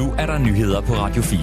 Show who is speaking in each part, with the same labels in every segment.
Speaker 1: Nu er der nyheder på Radio 4.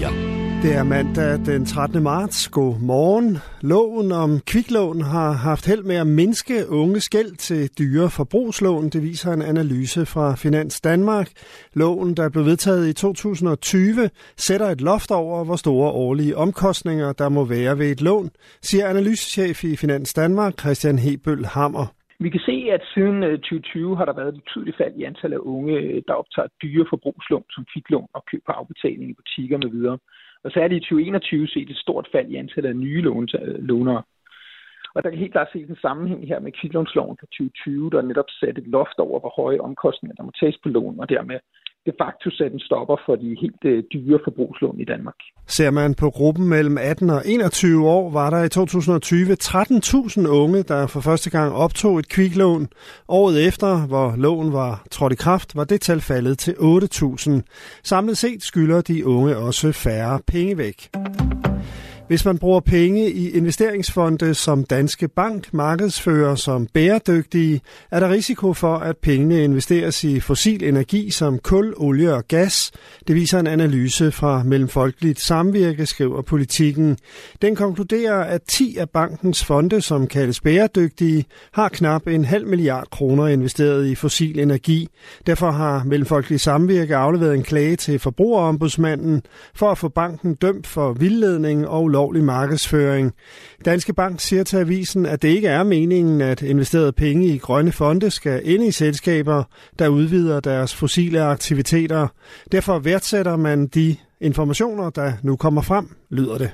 Speaker 2: Det er mandag den 13. marts. God morgen. Loven om kviklån har haft held med at mindske unge skæld til dyre forbrugslån. Det viser en analyse fra Finans Danmark. Loven, der blev vedtaget i 2020, sætter et loft over, hvor store årlige omkostninger der må være ved et lån, siger analysechef i Finans Danmark, Christian Hebøl Hammer.
Speaker 3: Vi kan se, at siden øh, 2020 har der været et betydeligt fald i antallet af unge, øh, der optager dyre forbrugslån som kviklån og køb på afbetaling i butikker med videre. Og så er det i 2021 set et stort fald i antallet af nye øh, lånere. Og der kan helt klart ses en sammenhæng her med kviklånsloven fra 2020, der netop satte et loft over, hvor høje omkostninger der må tages på lån, og dermed de facto sætte en stopper for de helt øh, dyre forbrugslån i Danmark.
Speaker 2: Ser man på gruppen mellem 18 og 21 år, var der i 2020 13.000 unge, der for første gang optog et kviklån. Året efter, hvor lån var trådt i kraft, var det tal faldet til 8.000. Samlet set skylder de unge også færre penge væk. Hvis man bruger penge i investeringsfonde, som Danske Bank markedsfører som bæredygtige, er der risiko for, at pengene investeres i fossil energi som kul, olie og gas. Det viser en analyse fra Mellemfolkeligt Samvirke, skriver politikken. Den konkluderer, at 10 af bankens fonde, som kaldes bæredygtige, har knap en halv milliard kroner investeret i fossil energi. Derfor har Mellemfolkeligt Samvirke afleveret en klage til forbrugerombudsmanden for at få banken dømt for vildledning og ulovlig markedsføring. Danske Bank siger til avisen, at det ikke er meningen, at investerede penge i grønne fonde skal ind i selskaber, der udvider deres fossile aktiviteter. Derfor værdsætter man de informationer, der nu kommer frem, lyder det.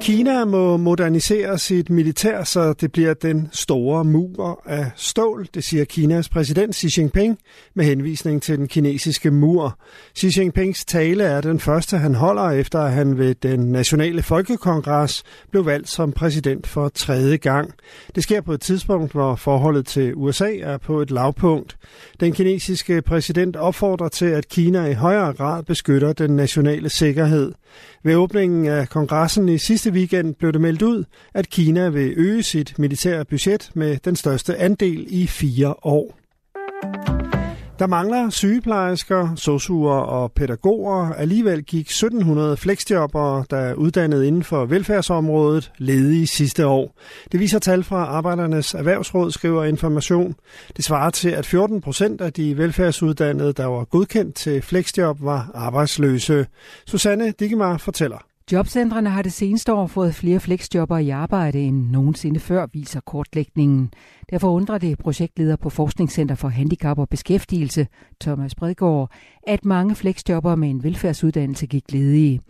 Speaker 2: Kina må modernisere sit militær, så det bliver den store mur af stål, det siger Kinas præsident Xi Jinping med henvisning til den kinesiske mur. Xi Jinpings tale er den første, han holder efter, at han ved den nationale folkekongres blev valgt som præsident for tredje gang. Det sker på et tidspunkt, hvor forholdet til USA er på et lavpunkt. Den kinesiske præsident opfordrer til, at Kina i højere grad beskytter den nationale sikkerhed. Ved åbningen af kongressen i sidste weekend blev det meldt ud, at Kina vil øge sit militære budget med den største andel i fire år. Der mangler sygeplejersker, sosuer og pædagoger. Alligevel gik 1700 fleksjobbere, der er uddannet inden for velfærdsområdet, ledige sidste år. Det viser tal fra Arbejdernes Erhvervsråd, skriver Information. Det svarer til, at 14 procent af de velfærdsuddannede, der var godkendt til fleksjob, var arbejdsløse. Susanne Digemar fortæller.
Speaker 4: Jobcentrene har det seneste år fået flere fleksjobber i arbejde end nogensinde før, viser kortlægningen. Derfor undrer det projektleder på Forskningscenter for Handicap og Beskæftigelse, Thomas Bredgaard, at mange fleksjobber med en velfærdsuddannelse gik ledige.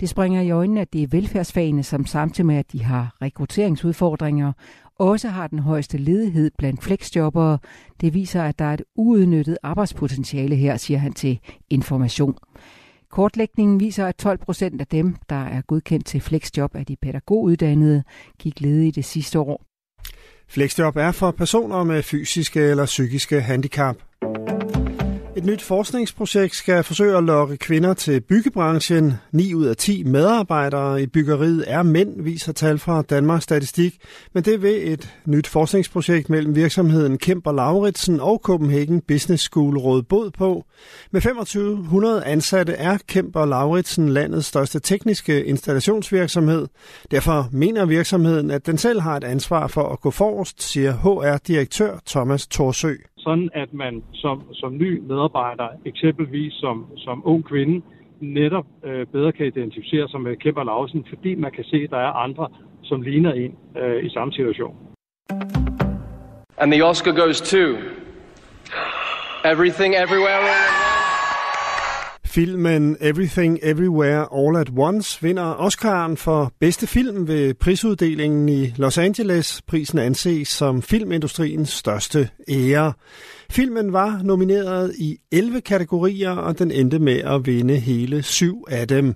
Speaker 4: Det springer i øjnene, at det er velfærdsfagene, som samtidig med, at de har rekrutteringsudfordringer, også har den højeste ledighed blandt fleksjobbere. Det viser, at der er et uudnyttet arbejdspotentiale her, siger han til Information. Kortlægningen viser, at 12 procent af dem, der er godkendt til flexjob af de pædagoguddannede, gik ledige det sidste år.
Speaker 2: Flexjob er for personer med fysiske eller psykiske handicap. Et nyt forskningsprojekt skal forsøge at lokke kvinder til byggebranchen. 9 ud af 10 medarbejdere i byggeriet er mænd, viser tal fra Danmarks Statistik. Men det vil et nyt forskningsprojekt mellem virksomheden Kemper Lauritsen og Copenhagen Business School råd bod på. Med 2500 ansatte er Kemper Lauritsen landets største tekniske installationsvirksomhed. Derfor mener virksomheden, at den selv har et ansvar for at gå forrest, siger HR-direktør Thomas Torsø
Speaker 5: sådan at man som, som ny medarbejder, eksempelvis som, som ung kvinde, netop øh, bedre kan identificere sig med Kemper Lausen, fordi man kan se, at der er andre, som ligner en øh, i samme situation.
Speaker 6: And the Oscar goes to Everything Everywhere
Speaker 2: Filmen Everything Everywhere All at Once vinder Oscar'en for bedste film ved prisuddelingen i Los Angeles. Prisen anses som filmindustriens største ære. Filmen var nomineret i 11 kategorier, og den endte med at vinde hele syv af dem.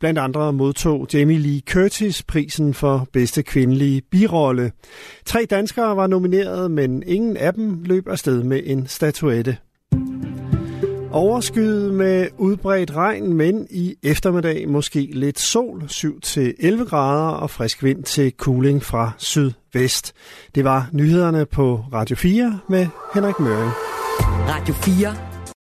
Speaker 2: Blandt andre modtog Jamie Lee Curtis prisen for bedste kvindelige birolle. Tre danskere var nomineret, men ingen af dem løb afsted med en statuette. Overskyet med udbredt regn, men i eftermiddag måske lidt sol, 7-11 grader og frisk vind til cooling fra sydvest. Det var nyhederne på Radio 4 med Henrik Møring.
Speaker 1: Radio 4